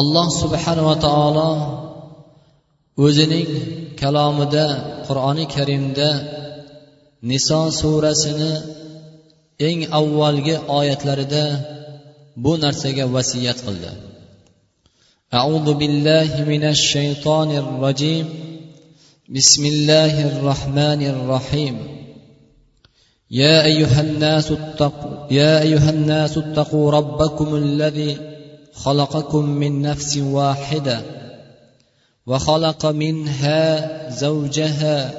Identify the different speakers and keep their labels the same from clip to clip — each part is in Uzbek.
Speaker 1: alloh subhanava taolo o'zining kalomida qur'oni karimda niso surasini eng avvalgi oyatlarida bu narsaga vasiyat qildi أعوذ بالله من الشيطان الرجيم بسم الله الرحمن الرحيم يا أيها الناس اتقوا يا أيها الناس اتقوا ربكم الذي خلقكم من نفس واحدة وخلق منها زوجها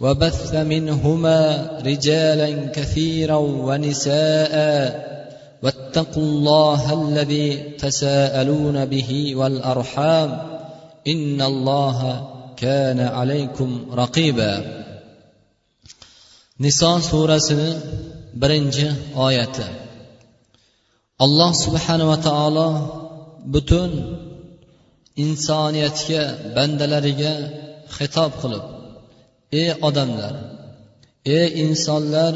Speaker 1: وبث منهما رجالا كثيرا ونساء واتقوا الله الذي تساءلون به والأرحام إن الله كان عليكم رقيبا. niso surasini birinchi oyati alloh subhanava taolo butun insoniyatga bandalariga xitob qilib ey odamlar ey insonlar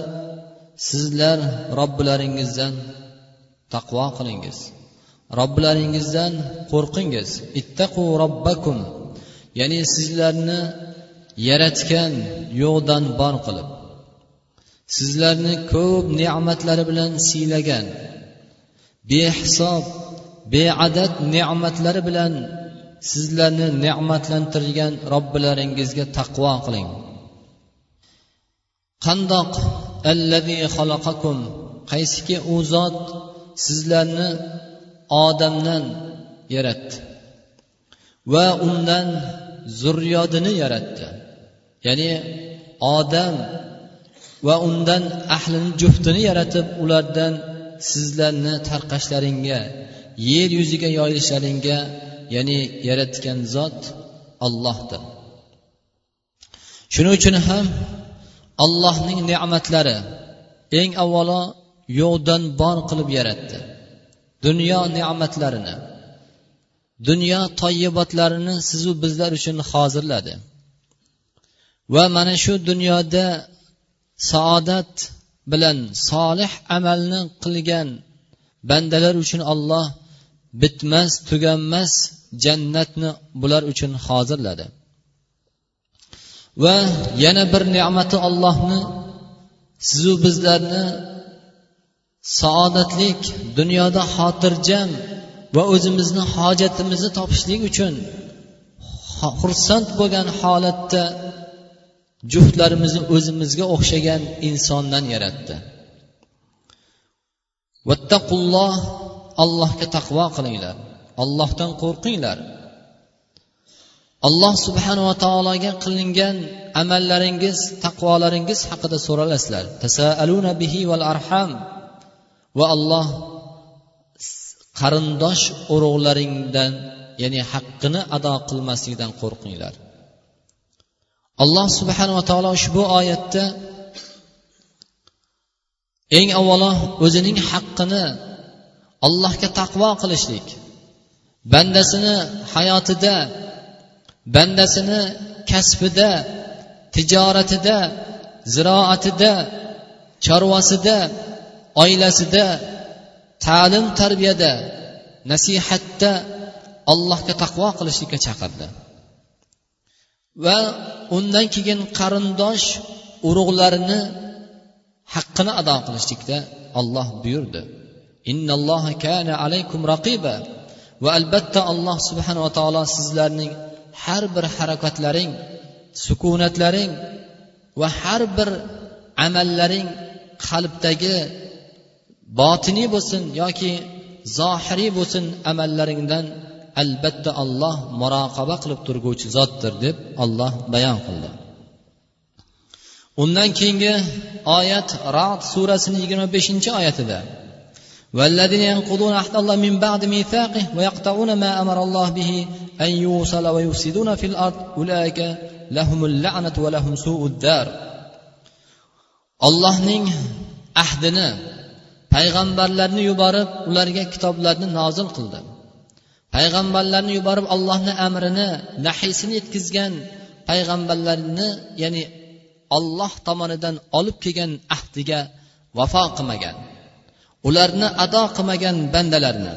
Speaker 1: sizlar robbilaringizdan taqvo qilingiz. Robbilaringizdan qo'rqingiz. Ittaqu robbakum. Ya'ni sizlarni yaratgan yo'qdan bor qilib sizlarni ko'p ne'matlari bilan siylagan behisob beadad ne'matlari bilan sizlarni ne'matlantirgan robbilaringizga taqvo qiling. Qandoq? Allazi xalaqakum. Qaysiki u zot sizlarni odamdan yaratdi va undan zurriyodini yaratdi. Ya'ni odam va undan ahlini juftini yaratib ulardan sizlarni tarqashlaringga yer yuziga yoyilishlaringga ya'ni yaratgan zot ollohdir shuning uchun ham allohning ne'matlari eng avvalo yo'qdan bor qilib yaratdi. Dunyo ne'matlarini dunyo toyibotlarini sizu bizlar uchun hozirladi. Va mana shu dunyoda saodat bilan solih amalni qilgan bandalar uchun olloh bitmas tuganmas jannatni bular uchun hozirladi. Va yana bir ne'mati ollohni sizu bizlarni saodatlik dunyoda xotirjam va o'zimizni hojatimizni topishlik uchun xursand bo'lgan holatda juftlarimizni o'zimizga o'xshagan insondan yaratdi. Vattaqulloh allohga taqvo qilinglar. Allohdan qo'rqinglar. Alloh subhanava taologa qilingan amallaringiz taqvolaringiz haqida so'ralasizlar. Tasaaluna bihi val arham. Va alloh qarindosh urug'laringdan ya'ni haqqini ado qilmaslikdan qo'rqinglar. Alloh subhanava taolo ushbu oyatda eng avvalo o'zining haqqini allohga taqvo qilishlik bandasini hayotida bandasini kasbida tijoratida ziroatida chorvasida oilasida ta'lim tarbiyada nasihatda allohga taqvo qilishlikka chaqirdi. Va undan keyin qarindosh urug'larini haqqini ado qilishlikda olloh buyurdi. Innalloha kana alaykum raqiba va albatta alloh subhanava taolo sizlarning har bir harakatlaring sukunatlaring va har bir amallaring qalbdagi botiniy bo'lsin yoki zohiriy bo'lsin amallaringdan albatta olloh muroqaba qilib turguvchi zotdir deb olloh bayon qildi undan keyingi oyat rad surasini yigirma beshinchi oyatida والذين ينقضون عهد الله من بعد ميثاقه ويقطعون ما امر الله به ان يوصل ويفسدون في الارض اولئك لهم اللعنه ولهم سوء الدار allohning ahdini payg'ambarlarni yuborib ularga kitoblarni nozil qildi Payg'ambarlarni yuborib allohni amrini nahiysini yetkazgan payg'ambarlarni ya'ni olloh tomonidan olib kelgan ahdiga vafo qilmagan. Ularni ado qilmagan bandalarni.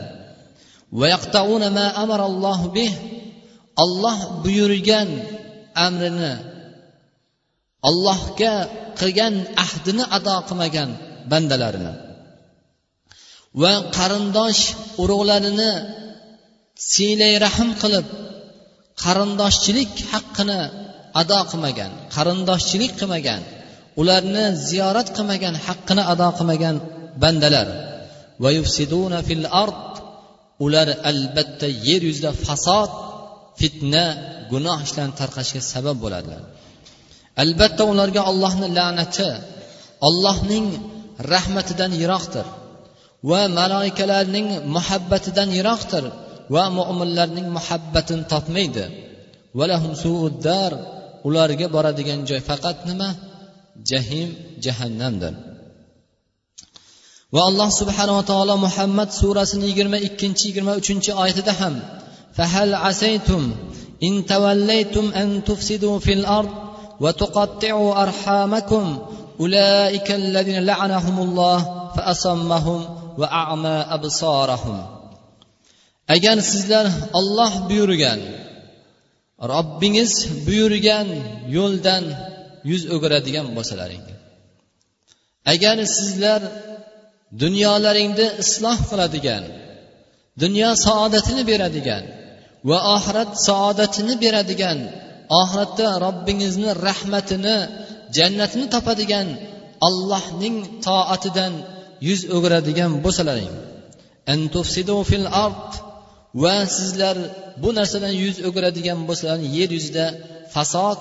Speaker 1: Olloh buyurgan amrini allohga qilgan ahdini ado qilmagan bandalarini va qarindosh urug'larini siylay rahm qilib qarindoshchilik haqqini ado qilmagan qarindoshchilik qilmagan ularni ziyorat qilmagan haqqini ado qilmagan bandalar. fil ard ular albatta yer yuzida fasod fitna gunoh ishlarni tarqashiga sabab bo'ladilar. Albatta ularga ollohni la'nati ollohning rahmatidan yiroqdir va maloikalarning muhabbatidan yiroqdir. va mo'minlarning muhabbatini topmaydi ularga boradigan joy faqat nima jahim jahannamdir va alloh subhanava taolo muhammad surasini yigirma ikkinchi yigirma uchinchi oyatida ham فهل عسيتم إن توليتم أن تفسدوا في الأرض وتقطعوا أرحامكم أولئك الذين لعنهم الله فأصمهم وأعمى أبصارهم agar sizlar olloh buyurgan robbingiz buyurgan yo'ldan yuz o'giradigan bo'lsalaring. Agar sizlar dunyolaringni isloh qiladigan dunyo saodatini beradigan va oxirat saodatini beradigan oxiratda robbingizni rahmatini jannatini topadigan allohning toatidan yuz o'giradigan bo'lsalaring. Va sizlar bu narsadan yuz o'giradigan bo'lsalaring yer yuzida fasod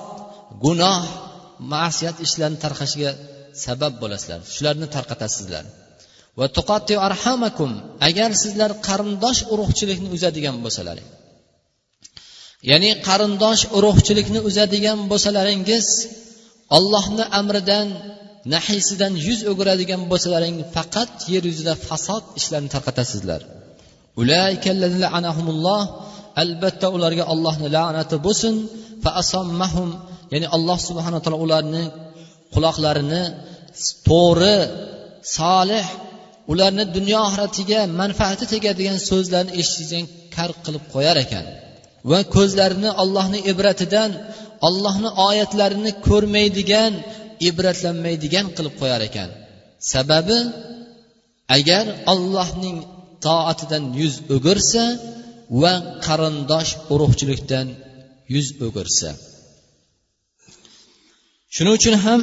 Speaker 1: gunoh ma'siyat ishlarini tarqashiga sabab bo'lasizlar. Shularni tarqatasizlar va arhamakum agar sizlar qarindosh urug'chilikni uzadigan bo'lsalaring ya'ni qarindosh urug'chilikni uzadigan bo'lsalaringiz ollohni amridan nahiysidan yuz o'giradigan bo'lsalaring faqat yer yuzida fasod ishlarni tarqatasizlar albatta ularga allohni la'nati bo'lsin. Ya'ni alloh subhana taolo ularni quloqlarini to'g'ri solih ularni dunyo oxiratiga manfaati tegadigan so'zlarni eshitishdan kar qilib qo'yar ekan. Va ko'zlarini allohni ibratidan allohni oyatlarini ko'rmaydigan ibratlanmaydigan qilib qo'yar ekan. Sababi agar allohning toatidan yuz o'girsa va qarindosh urug'chilikdan yuz o'girsa. Shuning uchun ham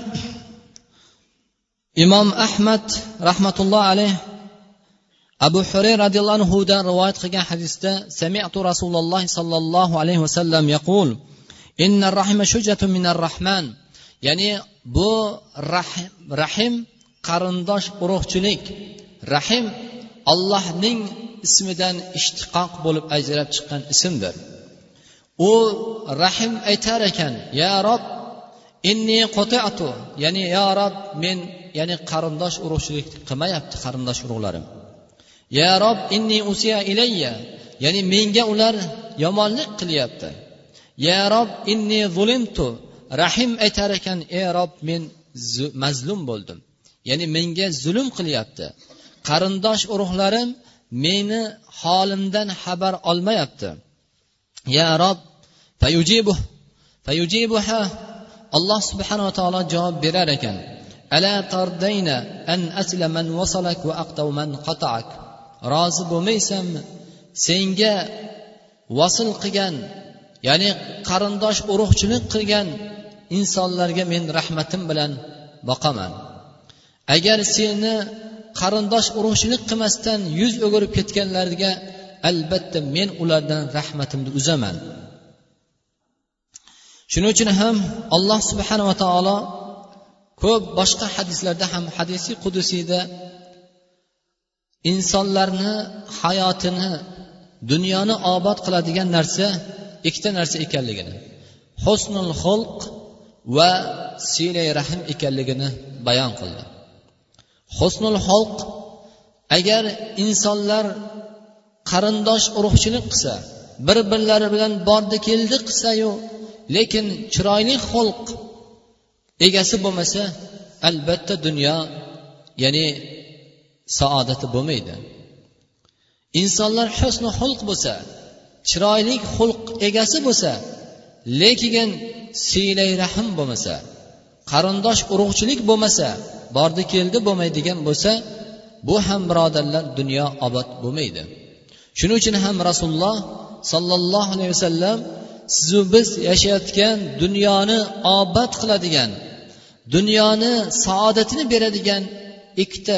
Speaker 1: imom ahmad rahmatulloh alayh abu huray roziyallohu anhudan rivoyat qilgan hadisda sami'tu rasululloh sollallohu alayhi vasallam yaqul inna rahima shujatun minar rahman ya'ni bu rahim, rahim qarindosh urug'chilik. Rahim allohning ismidan ishtiqoq bo'lib ajrab chiqqan ismdir. U rahim aytar ekan ya rob inni qotiatu ya'ni ya rob men ya'ni qarindosh urug'chilik qilmayapti qarindosh urug'larim. Ya rob inni usiya ilayya ya'ni menga ular yomonlik qilyapti. Ya rob inni zulimtu rahim aytar ekan ey rob men mazlum bo'ldim ya'ni menga zulm qilyapti. Qarindosh urug'larim meni holimdan xabar olmayapti. Ya rob fayujibu fayujibuha. Alloh subhanava taolo javob berar ekan. Ala tardayna an asla man wasalak va aqtav man qataak. Rozi bo'lmaysanmi senga vasl qilgan ya'ni qarindosh urug'chilik qilgan insonlarga men rahmatim bilan boqaman. Agar seni qarindosh urug'chilik qilmasdan yuz o'girib ketganlarga albatta men ulardan rahmatimni uzaman. Shuning uchun ham alloh subhanava taolo ko'p boshqa hadislarda ham hadisi qudusiyda insonlarni hayotini dunyoni obod qiladigan narsa ikkita narsa ekanligini husnul xulq va siylay rahm ekanligini bayon qildi. Husnul xulq agar insonlar qarindosh urug'chilik qilsa bir birlari bilan bordi keldi qilsayu lekin chiroyli xulq egasi bo'lmasa albatta dunyo ya'ni saodati bo'lmaydi. Insonlar husni xulq bo'lsa chiroyli xulq egasi bo'lsa lekin siylay rahm bo'lmasa qarindosh urug'chilik bo'lmasa bordi keldi bo'lmaydigan bo'lsa bu ham birodarlar dunyo obod bo'lmaydi. Shuning uchun ham rasululloh sollallohu alayhi vasallam sizu biz yashayotgan dunyoni obod qiladigan dunyoni saodatini beradigan ikkita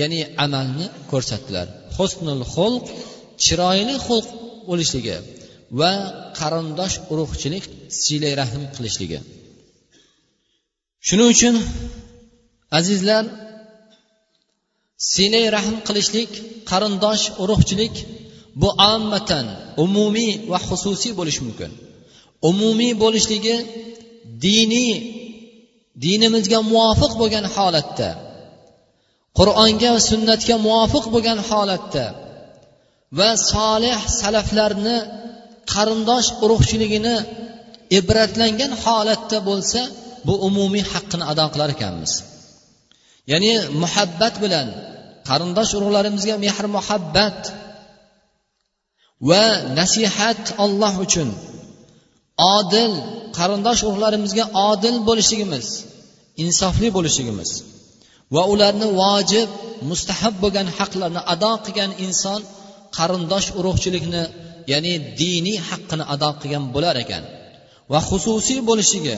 Speaker 1: ya'ni amalni ko'rsatdilar. Husnul xulq chiroyli xulq bo'lishligi va qarindosh urug'chilik siylay rahm qilishligi. Shuning uchun azizlar sinay rahm qilishlik qarindosh urug'chilik bu ommatan umumiy va xususiy bo'lishi mumkin. Umumiy bo'lishligi diniy dinimizga muvofiq bo'lgan holatda qur'onga va sunnatga muvofiq bo'lgan holatda va solih salaflarni qarindosh urug'chiligini ibratlangan holatda bo'lsa bu umumiy haqqini ado qilar ekanmiz. Ya'ni muhabbat bilan qarindosh urug'larimizga mehr muhabbat va nasihat olloh uchun odil qarindosh urug'larimizga odil bo'lishligimiz insofli bo'lishligimiz va ularni vojib mustahab bo'lgan haqlarni ado qilgan inson qarindosh urug'chilikni ya'ni diniy haqqini ado qilgan bo'lar ekan va xususiy bo'lishligi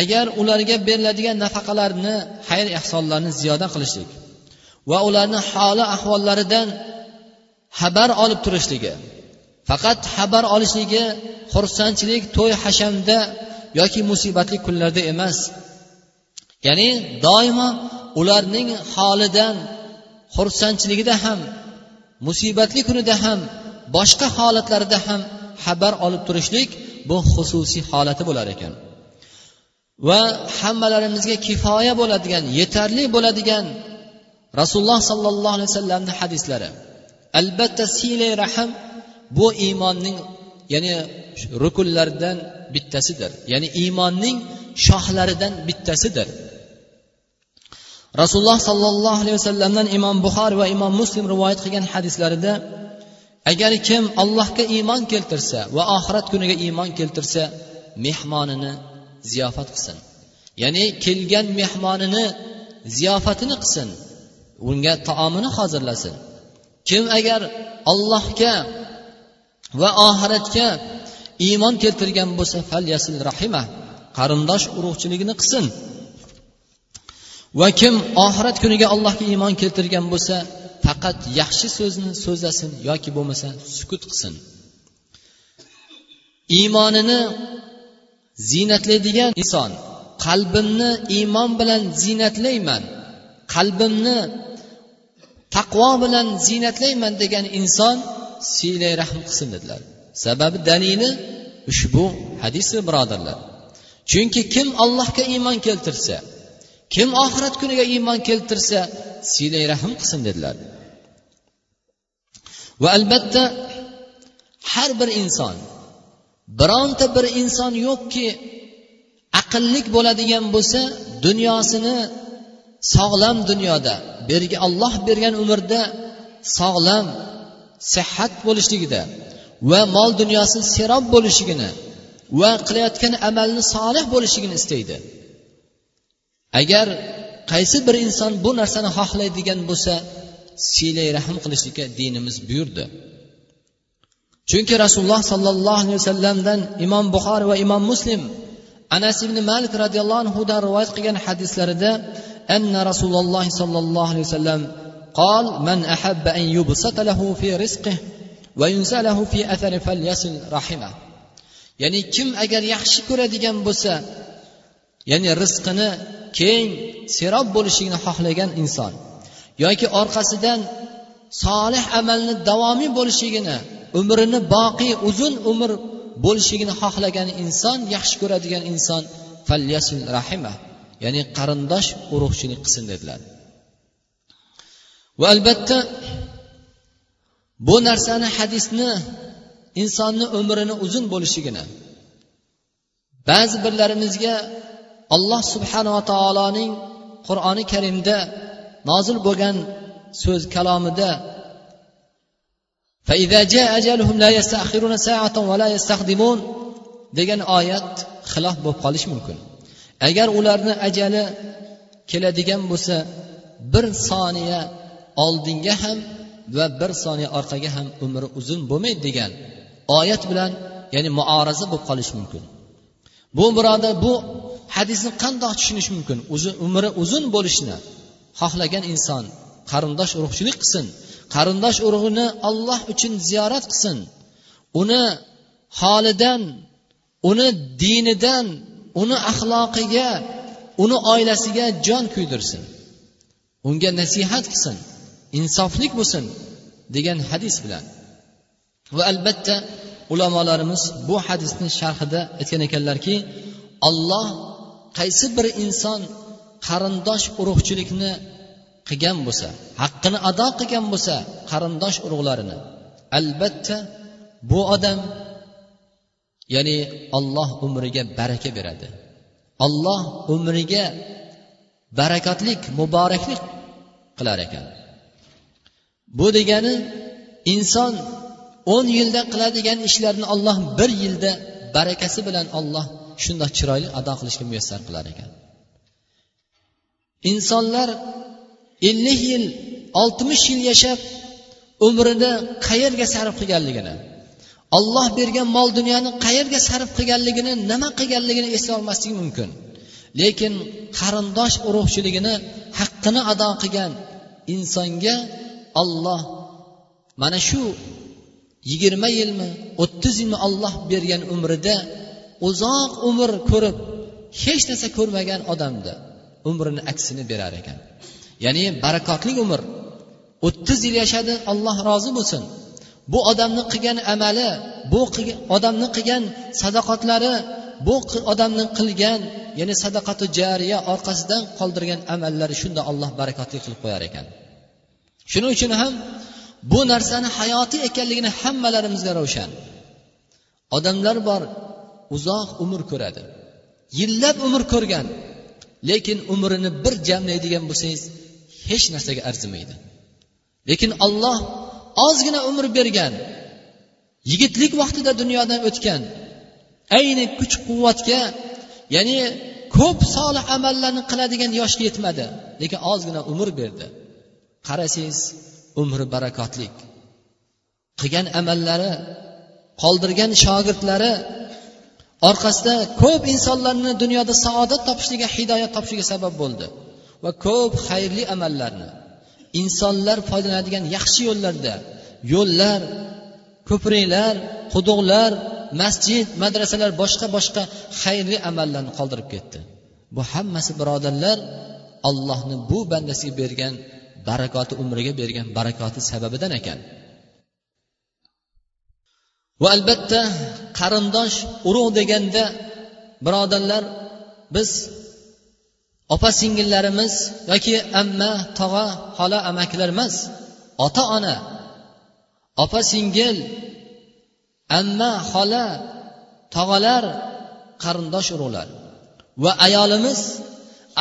Speaker 1: agar ularga beriladigan nafaqalarni xayr ehsonlarni ziyoda qilishlik va ularni holi ahvollaridan xabar olib turishligi faqat xabar olishligi xursandchilik to'y hashamda yoki musibatli kunlarda emas. Ya'ni doimo ularning holidan xursandchiligida ham musibatli kunida ham boshqa holatlarida ham xabar olib turishlik bu xususiy holati bo'lar ekan. Va hammalarimizga kifoya bo'ladigan yetarli bo'ladigan rasululloh sollallohu alayhi vasallamni hadislari. Albatta siylay rahm bu iymonning ya'ni rukunlaridan bittasidir. Ya'ni iymonning shohlaridan bittasidir. Rasululloh sollallohu alayhi vasallamdan imom buxoriy va imom muslim rivoyat qilgan hadislarida agar kim allohga iymon keltirsa va oxirat kuniga iymon keltirsa mehmonini ziyofat qilsin. Ya'ni kelgan mehmonini ziyofatini qilsin. Unga taomini hozirlasin. Kim agar allohga va oxiratga iymon keltirgan bo'lsa falyasil rahima qarindosh urug'chiligini qilsin. Va kim oxirat kuniga allohga iymon keltirgan bo'lsa faqat yaxshi so'zni so'zlasin yoki bo'lmasa sukut qilsin. Iymonini ziynatlaydigan inson qalbimni iymon bilan ziynatlayman qalbimni taqvo bilan ziynatlayman degan inson siylay rahm qilsin dedilar. Sababi dalili ushbu hadis birodarlar. Chunki kim allohga iymon keltirsa kim oxirat kuniga iymon keltirsa siylay rahm qilsin dedilar. Va albatta har bir inson bironta bir inson yo'qki aqllik bo'ladigan bo'lsa dunyosini sog'lom dunyoda bergi olloh bergan umrda sog'lom sihat bo'lishligida va mol dunyosi serob bo'lishligini va qilayotgan amalni solih bo'lishligini istaydi. Agar qaysi bir inson bu narsani xohlaydigan bo'lsa siylay rahm qilishlikka dinimiz buyurdi. chunki rasululloh sollallohu alayhi vasallamdan imom buxoriy va imom muslim anas ibn malik roziyallohu anhudan rivoyat qilgan hadislarida anna rasululloh sollallohu alayhi vasallam قال من أحب أن يبسط له في رزقه وينسى له في أثر فليصل رحمه ya'ni kim agar yaxshi ko'radigan bo'lsa ya'ni rizqini keng serob bo'lishligini xohlagan inson yoki orqasidan solih amalni davomiy bo'lishligini umrini boqiy uzun umr bo'lishligini xohlagan inson yaxshi ko'radigan inson falyasil rahima ya'ni qarindosh urug'chilik qilsin dedilar. Va albatta bu narsani hadisni insonni umrini uzun bo'lishligini ba'zi birlarimizga alloh subhanava taoloning qur'oni karimda nozil bo'lgan so'z kalomida degan oyat xilof bo'lib qolishi mumkin. Agar ularni ajali keladigan bo'lsa bir soniya oldinga ham va bir soniya orqaga ham umri uzun bo'lmaydi degan oyat bilan ya'ni muoraza bo'lib qolishi mumkin. Bu birodar bu hadisni qandoq tushunish mumkin? Umri uzun bo'lishni xohlagan inson qarindosh urug'chilik qilsin qarindosh urug'ini olloh uchun ziyorat qilsin. Uni holidan uni dinidan uni axloqiga uni oilasiga jon kuydirsin. Unga nasihat qilsin insoflik bo'lsin degan hadis bilan. Va albatta ulamolarimiz bu hadisni sharhida aytgan ekanlarki olloh qaysi bir inson qarindosh urug'chilikni qilgan bo'lsa haqqini ado qilgan bo'lsa qarindosh urug'larini. Albatta bu odam ya'ni olloh umriga baraka beradi. Olloh umriga barakatlik muboraklik qilar ekan. Bu degani inson o'n yilda qiladigan ishlarni olloh bir yilda barakasi bilan olloh shundoq chiroyli ado qilishga muyassar qilar ekan. Insonlar ellik yil oltmish yil yashab umrini qayerga sarf qilganligini olloh bergan mol dunyoni qayerga sarf qilganligini nima qilganligini eslay olmasligi mumkin. Lekin qarindosh urug'chiligini haqqini ado qilgan insonga olloh mana shu yigirma yilmi o'ttiz yilmi olloh bergan umrida uzoq umr ko'rib hech narsa ko'rmagan odamda umrini aksini berar ekan. Ya'ni barakotli umr. O'ttiz yil yashadi alloh rozi bo'lsin. Bu odamni qilgan amali bu odamni qilgan sadoqatlari bu odamni qilgan ya'ni sadaqatu jariya orqasidan qoldirgan amallari shunda alloh barakotli qilib qo'yar ekan. Shuning uchun ham bu narsani hayotiy ekanligini hammalarimizga ravshan. Odamlar bor uzoq umr ko'radi. Yillab umr ko'rgan lekin umrini bir jamlaydigan bo'lsangiz hech narsaga arzimaydi. Lekin olloh ozgina umr bergan yigitlik vaqtida dunyodan o'tgan ayni kuch quvvatga ya'ni ko'p solih amallarni qiladigan yoshga yetmadi. Lekin ozgina umr berdi. Qarasangiz umri barakotlik. Qilgan amallari qoldirgan shogirdlari orqasida ko'p insonlarni dunyoda saodat topishiga hidoyat topishiga sabab bo'ldi. Va ko'p xayrli amallarni. Insonlar foydalanadigan yaxshi yo'llarda yo'llar ko'priklar quduqlar masjid madrasalar boshqa boshqa xayrli amallarni qoldirib ketdi. Bu hammasi birodarlar allohni bu bandasiga bergan barakoti umriga bergan barakoti sababidan ekan. Va albatta qarindosh urug' deganda birodarlar biz opa singillarimiz yoki amma tog'a xola amakilar emas ota ona opa singil amma xola tog'alar qarindosh urug'lar. Va ayolimiz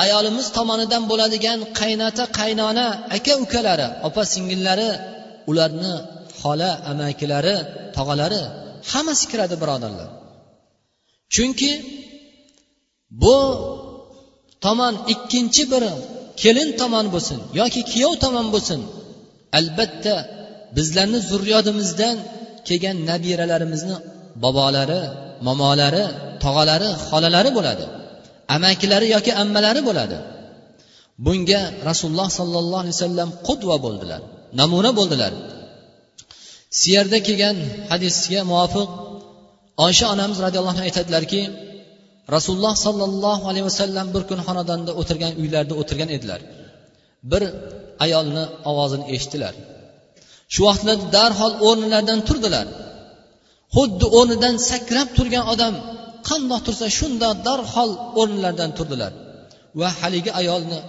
Speaker 1: ayolimiz tomonidan bo'ladigan qaynota qaynona aka ukalari opa singillari ularni xola amakilari tog'alari hammasi kiradi birodarlar. Chunki bu tomon ikkinchi biri kelin tomon bo'lsin yoki kuyov tomon bo'lsin. Albatta bizlarni zurriyotimizdan kelgan nabiralarimizni bobolari momolari tog'alari xolalari bo'ladi amakilari yoki ammalari bo'ladi. Bunga rasululloh sollallohu alayhi vasallam qudva bo'ldilar namuna bo'ldilar. Siyarda kelgan hadisga muvofiq osha onamiz roziyallohu anhu aytadilarki rasululloh sollallohu alayhi vasallam bir kun xonadonda o'tirgan uylarida o'tirgan edilar. Bir ayolni ovozini eshitdilar. Shu vaqtlarda darhol o'rnlaridan turdilar. Xuddi o'rnidan sakrab turgan odam qandoq tursa shundoq darhol o'rnlaridan turdilar. Va haligi ayolni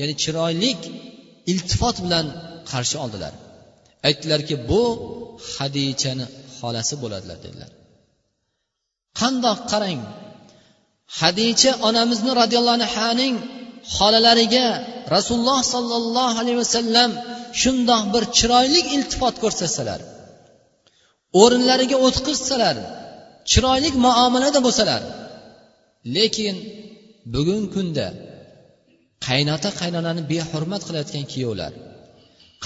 Speaker 1: ya'ni chiroyli iltifot bilan qarshi oldilar. Aytdilarki bu hadichani xolasi bo'ladilar dedilar. Qandoq qarang hadicha onamizni roziyallohu anhaning xolalariga rasululloh sollallohu alayhi vasallam shundoq bir chiroyli iltifot ko'rsatsalar o'rinlariga o'tqizsalar chiroyli muomalada bo'lsalar lekin bugungi kunda qaynota qaynonani behurmat qilayotgan kuyovlar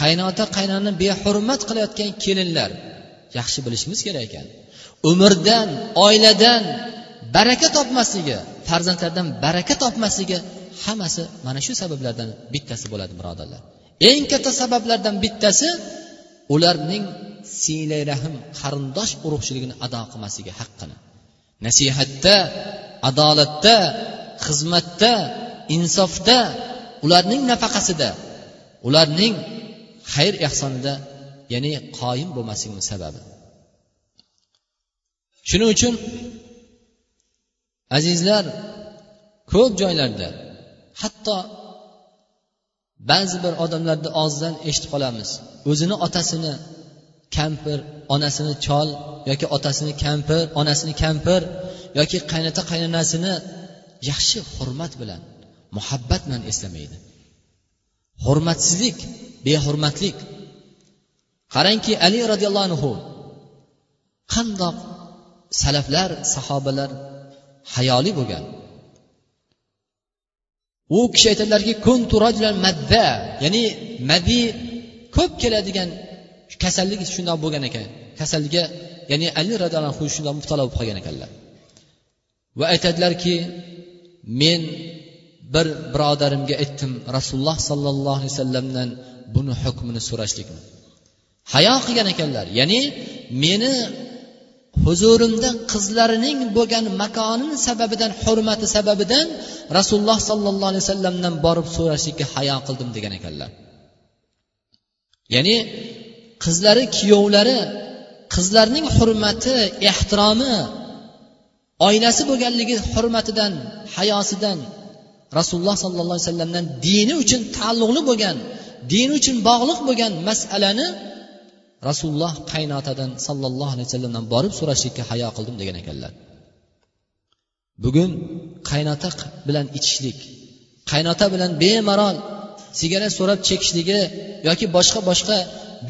Speaker 1: qaynota qaynonani behurmat qilayotgan kelinlar yaxshi bilishimiz kerak ekan. Umrdan oiladan baraka topmasligi farzandlardan baraka topmasligi hammasi mana shu sabablardan bittasi bo'ladi birodarlar. Eng katta sabablardan bittasi ularning siylay rahm qarindosh urug'chiligini ado qilmasligi haqqini. Nasihatda adolatda xizmatda insofda ularning nafaqasida ularning xayr ehsonida ya'ni qoyim bo'lmasligini sababi. Shuning uchun azizlar ko'p joylarda hatto ba'zi bir odamlarni og'zidan eshitib qolamiz. O'zini otasini kampir onasini chol yoki otasini kampir onasini kampir yoki qaynota qaynonasini yaxshi hurmat bilan muhabbat bilan eslamaydi. Hurmatsizlik behurmatlik. Qarangki ali roziyallohu anhu qandoq salaflar sahobalar hayoli bo'lgan. U kishi aytadilarki madda ya'ni madi ko'p keladigan kasallik shundoq bo'lgan ekan. Kasallikka ya'ni ali roziyallohu anhu shundoq mubtalo bo'lib qolgan ekanlar. Va aytadilarki men bir birodarimga aytdim rasululloh sollallohu alayhi vasallamdan buni hukmini so'rashlikni. Hayo qilgan ekanlar ya'ni meni huzurimda qizlarining bo'lgan makonini sababidan hurmati sababidan rasululloh sollallohu alayhi vasallamdan borib so'rashlikka hayo qildim degan ekanlar. Ya'ni qizlari kuyovlari qizlarning hurmati ehtiromi oilasi bo'lganligi hurmatidan hayosidan rasululloh sollallohu alayhi vasallamdan dini uchun taalluqli bo'lgan dini uchun bog'liq bo'lgan masalani rasululloh qaynotadan sallallohu alayhi vasallamdan borib so'rashlikka hayo qildim degan ekanlar. Bugun qaynota bilan ichishlik qaynota bilan bemalol sigaret so'rab chekishligi yoki boshqa boshqa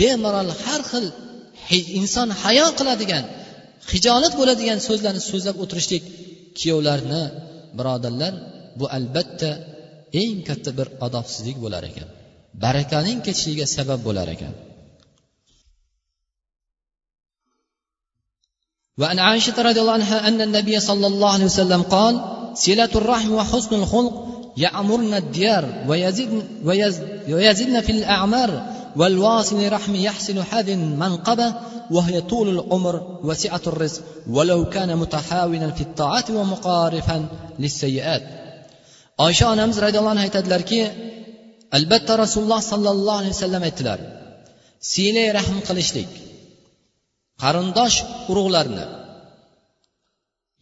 Speaker 1: bemalol har xil inson hayo qiladigan hijolat bo'ladigan so'zlarni so'zlab o'tirishlik kuyovlarni birodarlar bu albatta eng katta bir odobsizlik bo'lar ekan. Barakaning ketishiga sabab bo'lar ekan. وعن عائشة رضي الله عنها أن النبي صلى الله عليه وسلم قال صلة الرحم وحسن الخلق يعمرن الديار ويزدن, ويزدن في الأعمار والواصل رحم يحسن هذه المنقبة وهي طول العمر وسعة الرزق ولو كان متحاولا في الطاعات ومقارفا للسيئات. oysha onamiz roziyallohu anhu aytadilarki albatta rasululloh sollallohu alayhi vasallam aytdilar siylay rahm qilishlik qarindosh urug'larni.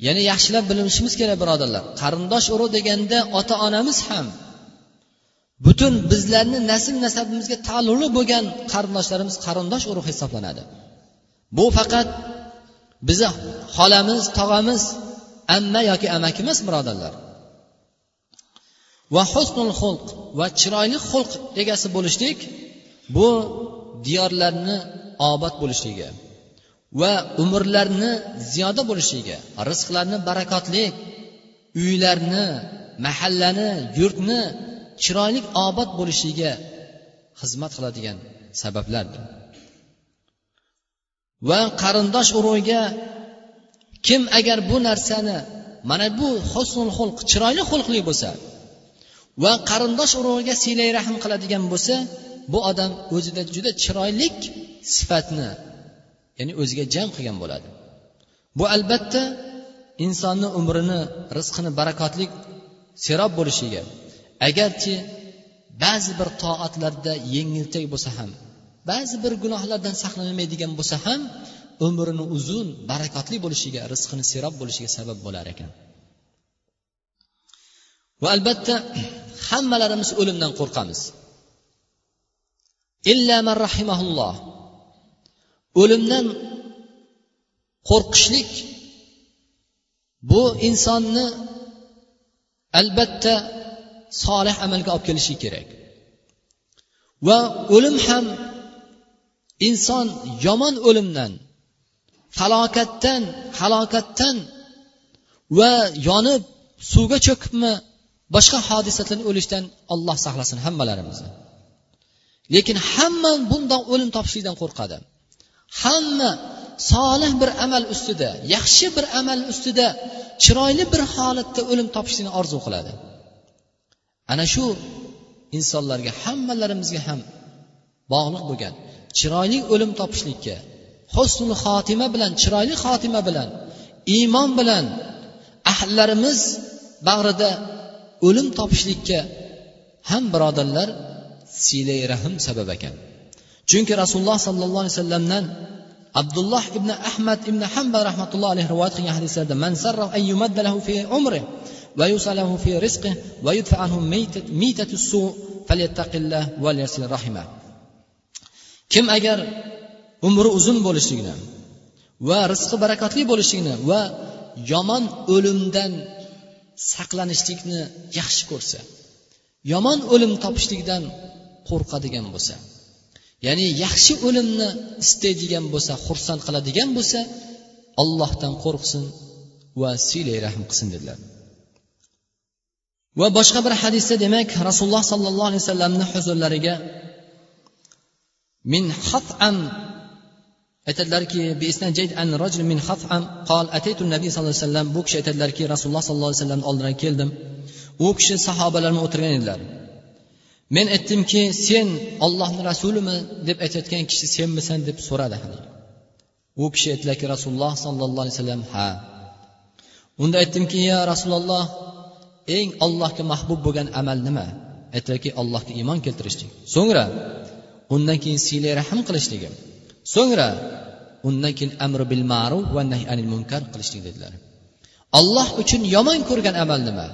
Speaker 1: Ya'ni yaxshilab bilishimiz kerak birodarlar. Qarindosh urug' deganda ota onamiz ham butun bizlarni nasl nasabimizga taalluqli bo'lgan qarindoshlarimiz qarindosh urug' hisoblanadi. Bu faqat bizni xolamiz tog'amiz amma yoki amaki emas birodarlar. Va husnul xulq va chiroyli xulq egasi bo'lishlik bu diyorlarni obod bo'lishligi. Va umrlarni ziyoda bo'lishiga rizqlarni barakotli uylarni mahallani yurtni chiroyli obod bo'lishiga xizmat qiladigan sabablardir va qarindosh urug'iga kim agar bu narsani mana bu husnul xulq chiroyli xulqli bo'lsa va qarindosh urug'iga siylay rahm qiladigan bo'lsa bu odam o'zida juda chiroyli sifatni ya'ni o'ziga jam qilgan bo'ladi. Bu albatta insonni umrini rizqini barakotli serob bo'lishiga agarchi ba'zi bir toatlarda yengiltak bo'lsa ham ba'zi bir gunohlardan saqlanolmaydigan bo'lsa ham umrini uzun barakotli bo'lishiga rizqini serob bo'lishiga sabab bo'lar ekan. Va albatta hammalarimiz o'limdan qo'rqamiz. Illa man rahimahulloh. O'limdan qo'rqishlik bu insonni albatta solih amalga olib kelishi kerak. Va o'lim ham inson yomon o'limdan falokatdan halokatdan va yonib suvga cho'kibmi boshqa hodisadan o'lishdan olloh saqlasin hammalarimizni. Lekin hamma bundoq o'lim topishlikdan qo'rqadi. Hamma solih bir amal ustida yaxshi bir amal ustida chiroyli bir holatda o'lim topishlikni orzu qiladi. Ana shu insonlarga hammalarimizga ham bog'liq bo'lgan chiroyli o'lim topishlikka husnul xotima bilan chiroyli xotima bilan iymon bilan ahllarimiz bag'rida o'lim topishlikka ham birodarlar siylay rahm sabab ekan. Chunki rasululloh sollallohu alayhi vasallamdan abdulloh ibn ahmad ibn hambal rahmatullohi alayhi rivoyat qilgan hadislarda man sarra an yumadda lahu fi umri va yusalahu fi rizqi va yudfa anhu mitatu su falyattaqillah va rahima. Kim agar umri uzun bo'lishligini va rizqi barakotli bo'lishligini va yomon o'limdan saqlanishlikni yaxshi ko'rsa yomon o'lim topishlikdan qo'rqadigan bo'lsa ya'ni yaxshi o'limni istaydigan bo'lsa xursand qiladigan bo'lsa ollohdan qo'rqsin va siylay rahm qilsin dedilar. Va boshqa bir hadisda demak rasululloh sollallohu alayhi vasallamni huzurlariga min hatam aytadilarki min hatam qol ataytu nabiy sallallohu alayhi vasallam bu kishi aytadilarki rasululloh sollallohu alayhi vasallamni oldidan keldim. U kishi sahobalar bilan o'tirgan edilar. Men aytdimki sen ollohni rasulimi deb aytayotgan kishi senmisan deb so'radi u kishi aytdilarki rasululloh sollallohu alayhi vasallam ha. Unda aytdimki ya rasululloh eng ollohga mahbub bo'lgan amal nima? Aytdilarki allohga iymon keltirishlik. So'ngra undan keyin siylay rahm qilishligi so'ngra undan keyin amri bil ma'ruf va nahy anil munkar qilishlik dedilar. Alloh uchun yomon ko'rgan amal nima?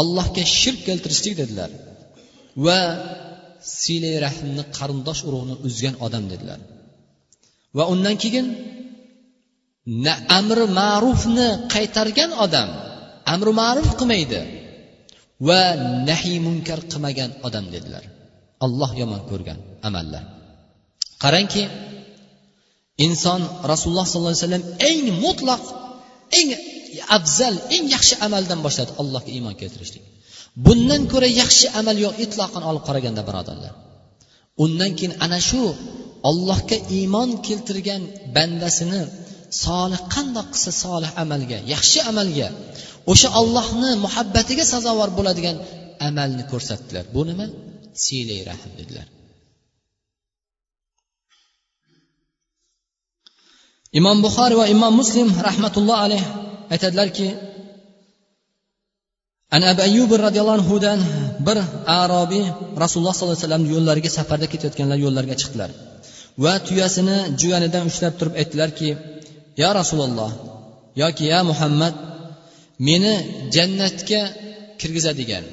Speaker 1: Allohga shirk keltirishlik dedilar. Va silay rahmni qarindosh urug'ni uzgan odam dedilar. Va undan keyin amri ma'rufni qaytargan odam amri ma'ruf qilmaydi va nahiy munkar qilmagan odam dedilar. Alloh yomon ko'rgan amallar. Qarangki inson rasululloh sollallohu alayhi vasallam eng mutlaq eng afzal eng yaxshi amaldan boshladi. Allohga iymon keltirishlik. Bundan ko'ra yaxshi amal yo'q itloqan olib qaraganda birodarlar. Undan keyin ana shu ollohga iymon keltirgan bandasini solih qandoq qilsa solih amalga yaxshi amalga o'sha ollohni muhabbatiga sazovor bo'ladigan amalni ko'rsatdilar. Bu nima? Siylay rahm dedilar. Imom buxoriy va imom muslim rahmatulloh alayh aytadilarki an abu ayyub roziyallohu anhudan bir arobiy rasululloh sollallohu alayhi vasallam yo'llariga safarda ketayotganlar yo'llarga chiqdilar. Va tuyasini juvanidan ushlab turib aytdilarki yo rasululloh yoki ya muhammad meni jannatga kirgizadigan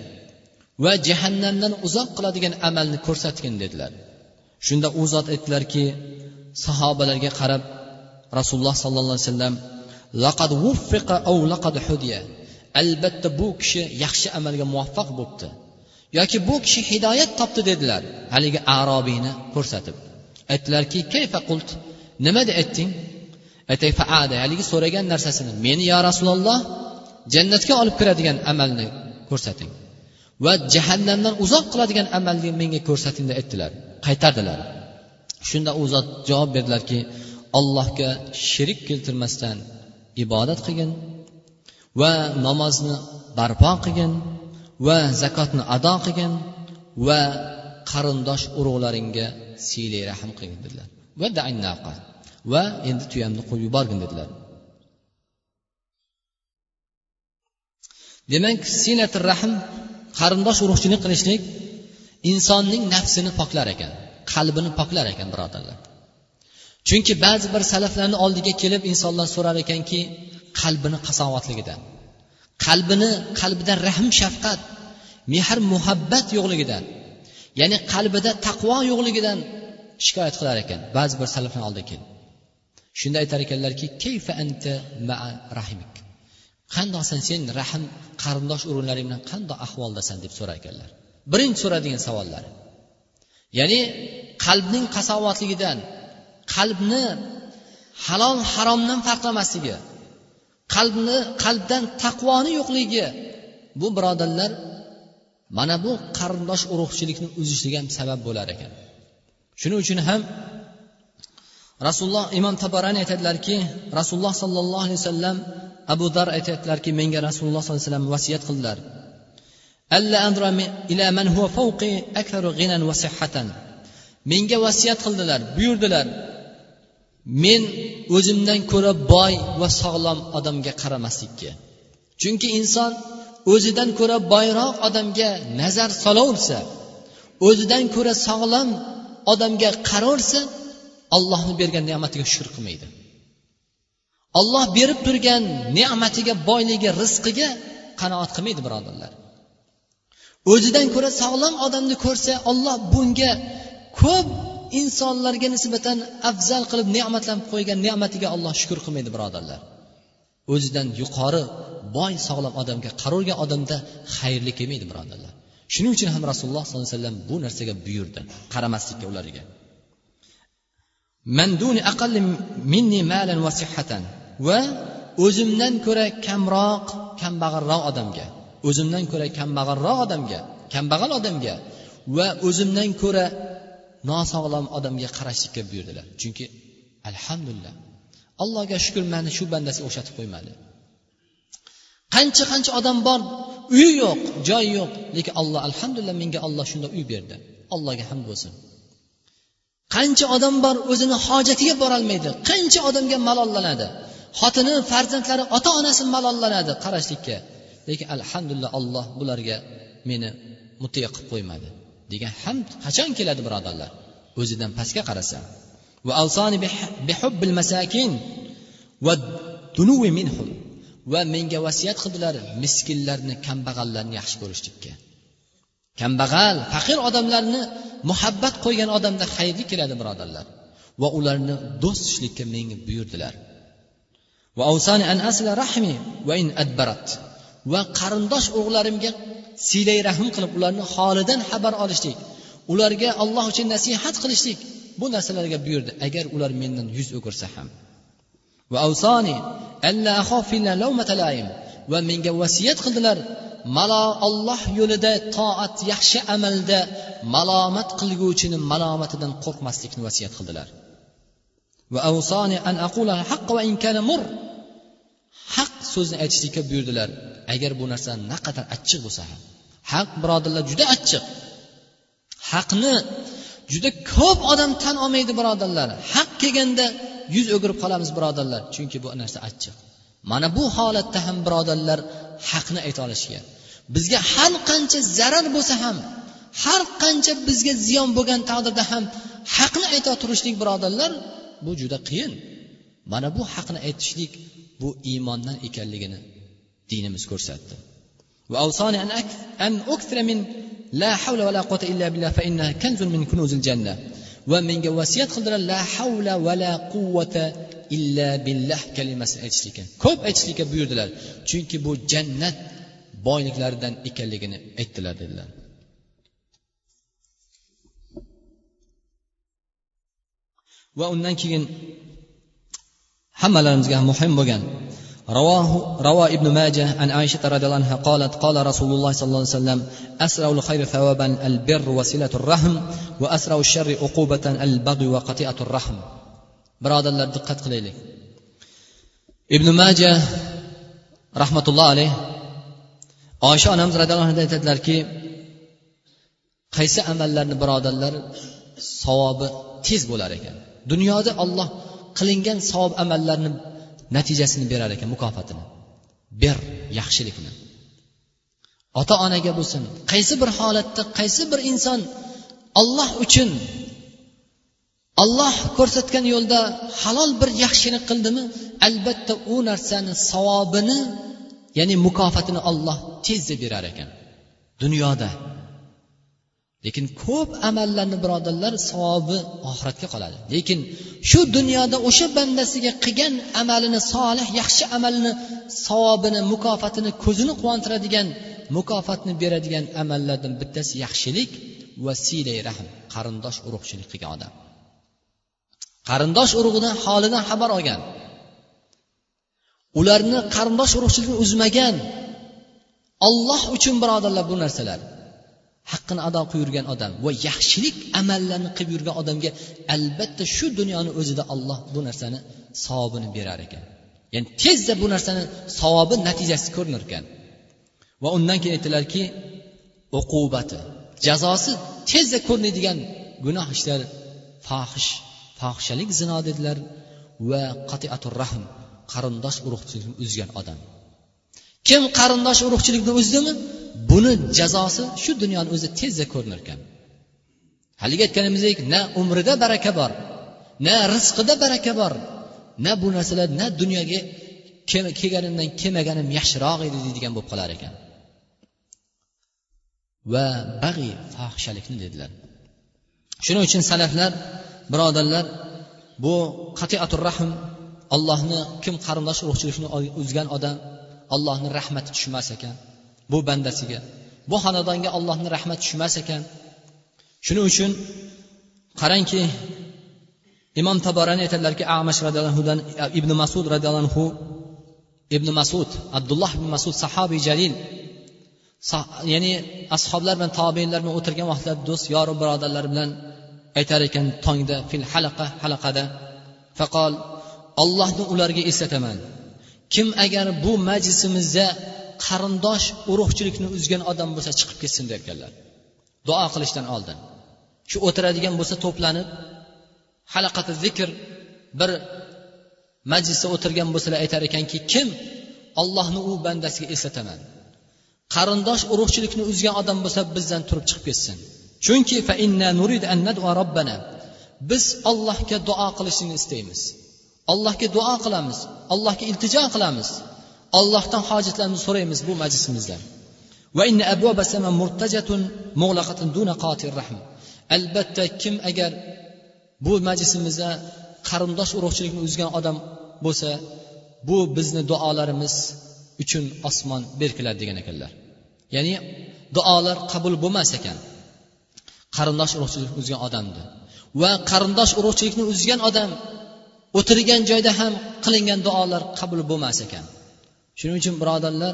Speaker 1: va jahannamdan uzoq qiladigan amalni ko'rsatgin dedilar. Shunda u zot aytdilarki sahobalarga qarab rasululloh sollallohu alayhi vasallam laqad vuffiqa aw laqad hudiya. Albatta bu kishi yaxshi amalga muvaffaq bo'libdi. Yoki bu kishi hidoyat topdi dedilar. Haligi arobiyni ko'rsatib. Aytdilarki kayfa qult? Nima deb aytding? Aytay faada haligi so'ragan narsasini meni yo rasululloh jannatga olib kiradigan amalni ko'rsating va jahannamdan uzoq qiladigan amalni menga ko'rsating deb aytdilar. Qaytardilar. Shunda u zot javob berdilarki allohga shirik keltirmasdan ibodat qilgin va namozni barpo qilgin va zakotni ado qilgin va qarindosh urug'laringga siylay rahm qilgin dedilar. Va va endi tuyamni qo'yib yuborgin dedilar. Demak sinatir rahm qarindosh urug'chilik qilishlik insonning nafsini poklar ekan qalbini poklar ekan birodarlar. Chunki ba'zi bir salaflarni oldiga kelib insonlar so'rar ekanki qalbini qasovatligidan qalbini qalbida rahm shafqat mehr muhabbat yo'qligidan ya'ni qalbida taqvo yo'qligidan shikoyat qilar ekan. Ba'zi bir salafni oldiga kelib. Shunda aytar ekanlarki kayfa anta maa rahimik qandoqsan sen rahm qarindosh urug'laring bilan qandoq ahvoldasan? deb so'rar ekanlar. Birinchi so'radigan savollari ya'ni qalbning qasovatligidan qalbni halol haromdan farqlamasligi. Qalbni qalbdan taqvoni yo'qligi. Bu birodarlar mana bu qarindosh urug'chilikni uzishiga ham sabab bo'lar ekan. Shuning uchun ham rasululloh imom tabarani aytadilarki rasululloh sollallohu alayhi vasallam abu dar aytadilarki menga rasululloh sollallohu alayhi vasallam vasiyat qildilar. Menga vasiyat qildilar buyurdilar. Men o'zimdan ko'ra boy va sog'lom odamga qaramaslikka. Chunki inson o'zidan ko'ra boyroq odamga nazar solaversa o'zidan ko'ra sog'lom odamga qaraversa ollohni bergan ne'matiga shukur qilmaydi. Olloh berib turgan ne'matiga boyligi rizqiga qanoat qilmaydi birodarlar. O'zidan ko'ra sog'lom odamni ko'rsa olloh bunga ko'p insonlarga nisbatan afzal qilib ne'matlanib qo'ygan ne'matiga alloh shukur qilmaydi birodarlar. O'zidan yuqori boy sog'lom odamga qaravergan odamda xayrli kelmaydi birodarlar. Shuning uchun ham rasululloh sollallohu alayhi vasallam bu narsaga buyurdi qaramaslikka ularga. Va o'zimdan ko'ra kamroq kambag'alroq odamga o'zimdan ko'ra kambag'alroq odamga kambag'al odamga va o'zimdan ko'ra nosog'lom odamga qarashlikka buyurdilar. Chunki alhamdulillah allohga shukur mani shu bandasiga o'xshatib qo'ymadi. Qancha qancha odam bor uyi yo'q joyi yo'q lekin alloh alhamdulillah menga olloh shunday uy berdi. Allohga hamd bo'lsin. Qancha odam bor o'zini hojatiga borolmaydi qancha odamga malollanadi xotini farzandlari ota onasi malollanadi qarashlikka. Lekin alhamdulillah alloh bularga meni mutiya qilib qo'ymadi. Degan hamd qachon keladi birodarlar? O'zidan pastga qarasa. Va va menga vasiyat qildilar miskinlarni kambag'allarni yaxshi ko'rishlikka. Kambag'al faqir odamlarni muhabbat qo'ygan odamda xayrli keladi birodarlar. Va ularni do'st tutishlikka menga buyurdilar. Va qarindosh urug'larimga siylay rahm qilib ularni holidan xabar olishlik ularga alloh uchun nasihat qilishlik bu narsalarga buyurdi agar ular mendan yuz o'girsa ham. Va menga vasiyat qildilar malo olloh yo'lida toat yaxshi amalda malomat qilguvchini malomatidan qo'rqmaslikni vasiyat qildilar. Haq so'zni aytishlikka buyurdilar. Agar bu narsa naqadar achchiq bo'lsa ham haq birodarlar juda achchiq. Haqni juda ko'p odam tan olmaydi birodarlar. Haq kelganda yuz o'girib qolamiz birodarlar chunki bu narsa achchiq. Mana bu holatda ham birodarlar haqni ayta olishgan bizga har qancha zarar bo'lsa ham har qancha bizga ziyon bo'lgan taqdirda ham haqni ayta turishlik birodarlar bu juda qiyin. Mana bu haqni aytishlik bu iymondan ekanligini dinimiz ko'rsatdi. Va menga vasiyat qildilar la havla va la quvvata illa billah kalimasini aytishlikka. Ko'p aytishlikka buyurdilar. Chunki bu jannat boyliklaridan ekanligini aytdilar dedilar. Va undan keyin hammalarimizga muhim bo'lgan رواه روى ابن ماجه عن عائشة رضي الله عنها قالت قال رسول الله صلى الله عليه وسلم أسرع الخير ثوابا البر وصلة الرحم وأسرع الشر عقوبة البغي وقطيعة الرحم birodarlar diqqat qilaylik ibn maja rahmatulloh alayh oysha onamiz roziyallohu anhu aytadilarki qaysi amallarni birodarlar savobi tez bo'lar ekan dunyoda olloh qilingan savob amallarni natijasini berar ekan mukofotini. Ber yaxshilikni. Ota onaga bo'lsin qaysi bir holatda qaysi bir inson olloh uchun olloh ko'rsatgan yo'lda halol bir yaxshilik qildimi? Albatta u narsani savobini ya'ni mukofotini olloh tezda berar ekan. Dunyoda lekin ko'p amallarni birodarlar savobi oxiratga qoladi. Lekin shu dunyoda o'sha bandasiga qilgan amalini solih yaxshi amalni savobini mukofotini ko'zini quvontiradigan mukofotni beradigan amallardan bittasi yaxshilik va siylay rahm qarindosh urug'chilik qilgan odam. Qarindosh urug'idan holidan xabar olgan. Ularni qarindosh urug'chilikni uzmagan. Olloh uchun birodarlar bu narsalar. Haqqini ado qilib yurgan odam va yaxshilik amallarni qilib yurgan odamga albatta shu dunyoni o'zida olloh bu narsani savobini berar ekan. Ya'ni tezda bu narsani savobi natijasi ko'rinar ekan. Va undan keyin aytdilarki uqubati jazosi tezda ko'rinadigan gunoh ishlar fohish fohishalik zino dedilar va qatiatur rahm qarindosh urug'chilikni uzgan odam. Kim qarindosh urug'chilikni uzdimi buni jazosi shu dunyoni o'zi tezda ko'rinar ekan. Haligi aytganimizdek na umrida baraka bor na rizqida baraka bor na bu narsalar na dunyoga kelganimdan kelmaganim yaxshiroq edi deydigan bo'lib qolar ekan. Va bag'iy fohishalikni dedilar. Shuning uchun salaflar birodarlar bu qatiatur rahm allohni kim qarindosh urug'chilikni uzgan odam allohni rahmati tushmas ekan bu bandasiga. Bu xonadonga allohni rahmati tushmas ekan. Shuning uchun qarangki imom taborani aytadilarki amash roziyallohudan e, ibn masud roziyallohu anhu ibn masud abdulloh ibn masud sahobiy jalil ya'ni ashoblar bilan tobeinlar bilan o'tirgan vaqtlarda do'st yoru birodarlar bilan aytar ekan tongda fil halaqa halaqada. Faqol ollohni ularga eslataman kim agar bu majlisimizda qarindosh urug'chilikni uzgan odam bo'lsa chiqib ketsin derkanlar. Duo qilishdan oldin. Shu o'tiradigan bo'lsa to'planib halaqati zikr bir majlisda o'tirgan bo'lsalar aytar ekanki kim ollohni u bandasiga eslataman qarindosh urug'chilikni uzgan odam bo'lsa bizdan turib chiqib ketsin. Chunki biz ollohga duo qilishni istaymiz. Allohga duo qilamiz allohga iltijo qilamiz. Allohdan hojatlarimizni so'raymiz bu majlisimizda. Albatta kim agar bu majlisimizda qarindosh urug'chilikni uzgan odam bo'lsa bu bizni duolarimiz uchun osmon berkiladi degan ekanlar. Ya'ni duolar qabul bo'lmas ekan. Qarindosh urug'chilikni uzgan odamni va qarindosh urug'chilikni uzgan odam o'tirgan joyda ham qilingan duolar qabul bo'lmas ekan. Shuning uchun birodarlar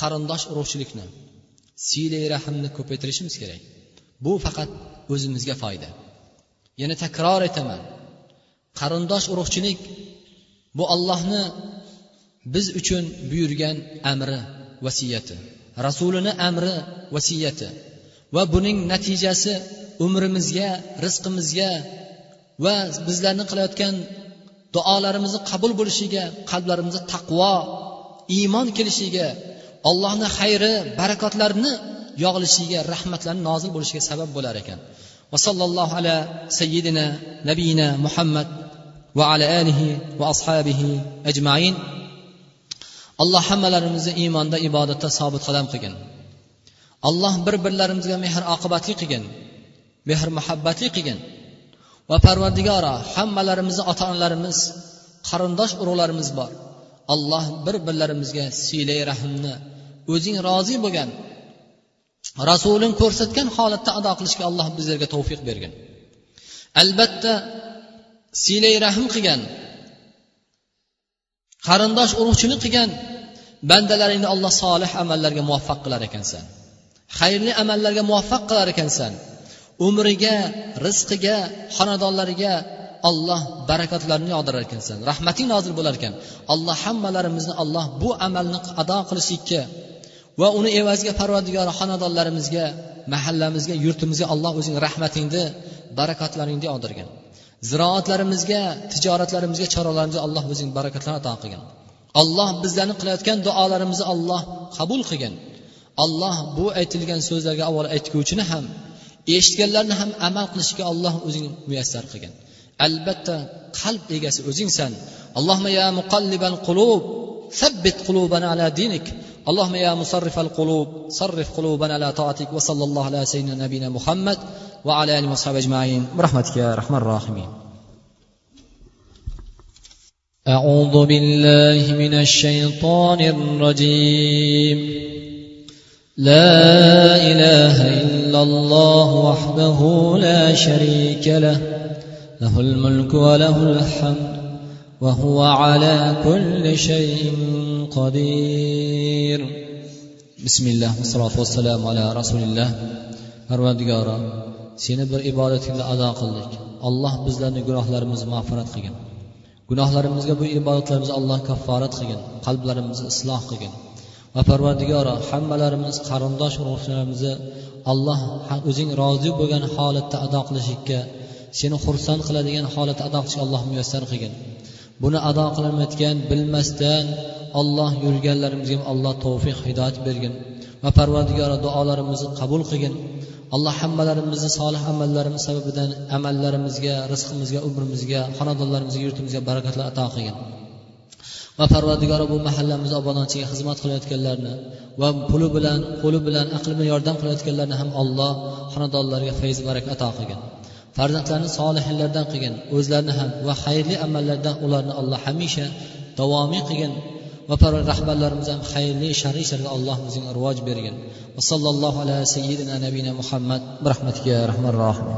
Speaker 1: qarindosh urug'chilikni siylay rahmni ko'paytirishimiz kerak. Bu faqat o'zimizga foyda. Yana takror aytaman qarindosh urug'chilik bu ollohni biz uchun buyurgan amri vasiyati rasulini amri vasiyati va buning natijasi umrimizga rizqimizga va bizlarni qilayotgan duolarimizni qabul bo'lishiga qalblarimizda taqvo iymon kelishiga allohni xayri barakotlarini yog'ilishiga rahmatlarni nozil bo'lishiga sabab bo'lar ekan. Va sallallohu ala sayyidina nabiyina muhammad va ala alihi va ashabihi ajmain. Alloh hammalarimizni iymonda ibodatda sobit qadam qilgin. Alloh bir birlarimizga mehr oqibatli qilgin mehr muhabbatli qilgin. Va parvardigoro hammalarimizni ota onalarimiz qarindosh urug'larimiz bor. Alloh bir birlarimizga siylay rahmni o'zing rozi bo'lgan rasuling ko'rsatgan holatda ado qilishga alloh bizlarga tavfiq bergin. Albatta siylay rahm qilgan qarindosh urug'chilik qilgan bandalaringni alloh solih amallarga muvaffaq qilar ekansan. Xayrli amallarga muvaffaq qilar ekansan. Umriga rizqiga xonadonlariga alloh barakotlarini yog'dirar ekansan. Rahmating nozil bo'lar ekan alloh hammalarimizni alloh bu amalni ado qilishlikka va uni evaziga parvardigori xonadonlarimizga mahallamizga yurtimizga alloh o'zing rahmatingni barakotlaringni yog'dirgin. Ziroatlarimizga tijoratlarimizga choralarimizga alloh o'zing barakatlarni ato qilgin. Alloh bizlarni qilayotgan duolarimizni alloh qabul qilgin. Alloh bu aytilgan so'zlarga avval aytguvchini ham eshitganlarni ham amal qilishga alloh o'zing muyassar qilgin albatta qalb egasi o'zingsan sabbit qulubana ala dinik اللهم يا مصرف القلوب صرف قلوبنا على طاعتك وصلى الله على سيدنا نبينا محمد وعلى اله وصحبه اجمعين برحمتك يا ارحم الراحمين
Speaker 2: اعوذ بالله من الشيطان الرجيم لا إله إلا الله وحده لا شريك له. له الملك وله الحمد وهو على كل شيء قدير.
Speaker 1: بسم الله والصلاة والسلام على رسول الله فرمدقارا سينا بر إبادة الله أدا قلك الله بزلنا جراح لرمز مغفرت خيجن جراح لرمز قبو إبادة لرمز الله كفارت خيجن قلب لرمز إصلاح خيجن va parvardigoro hammalarimiz qarindosh urug'larimizni alloh o'zing rozi bo'lgan holatda ado qilishlikka seni xursand qiladigan holatda ado qilishga alloh muyassar qilgin. Buni ado qilmayotgan bilmasdan olloh yurganlarimizga alloh tavfiq hidoyat bergin va parvardigoro duolarimizni qabul qilgin. Alloh hammalarimizni solih amallarimiz sababidan amallarimizga rizqimizga umrimizga xonadonlarimizga yurtimizga barakatlar ato qilgin. Va parvardigoro bu mahallamiz obodonchiga xizmat qilayotganlarni va puli bilan qo'li bilan aqli bilan yordam qilayotganlarni ham alloh xonadonlariga fayz baraka ato qilgin. Farzandlarni solihlardan qilgin o'zlarini ham va xayrli amallardan ularni alloh hamisha davomiy qilgin va rahbarlarimiz ham xayrli shar'iy ishlarga alloh o'zing rivoj bergin. Va sallallohu ala sayyidina nabiyina muhammad bi rahmatiga rahmanir rohim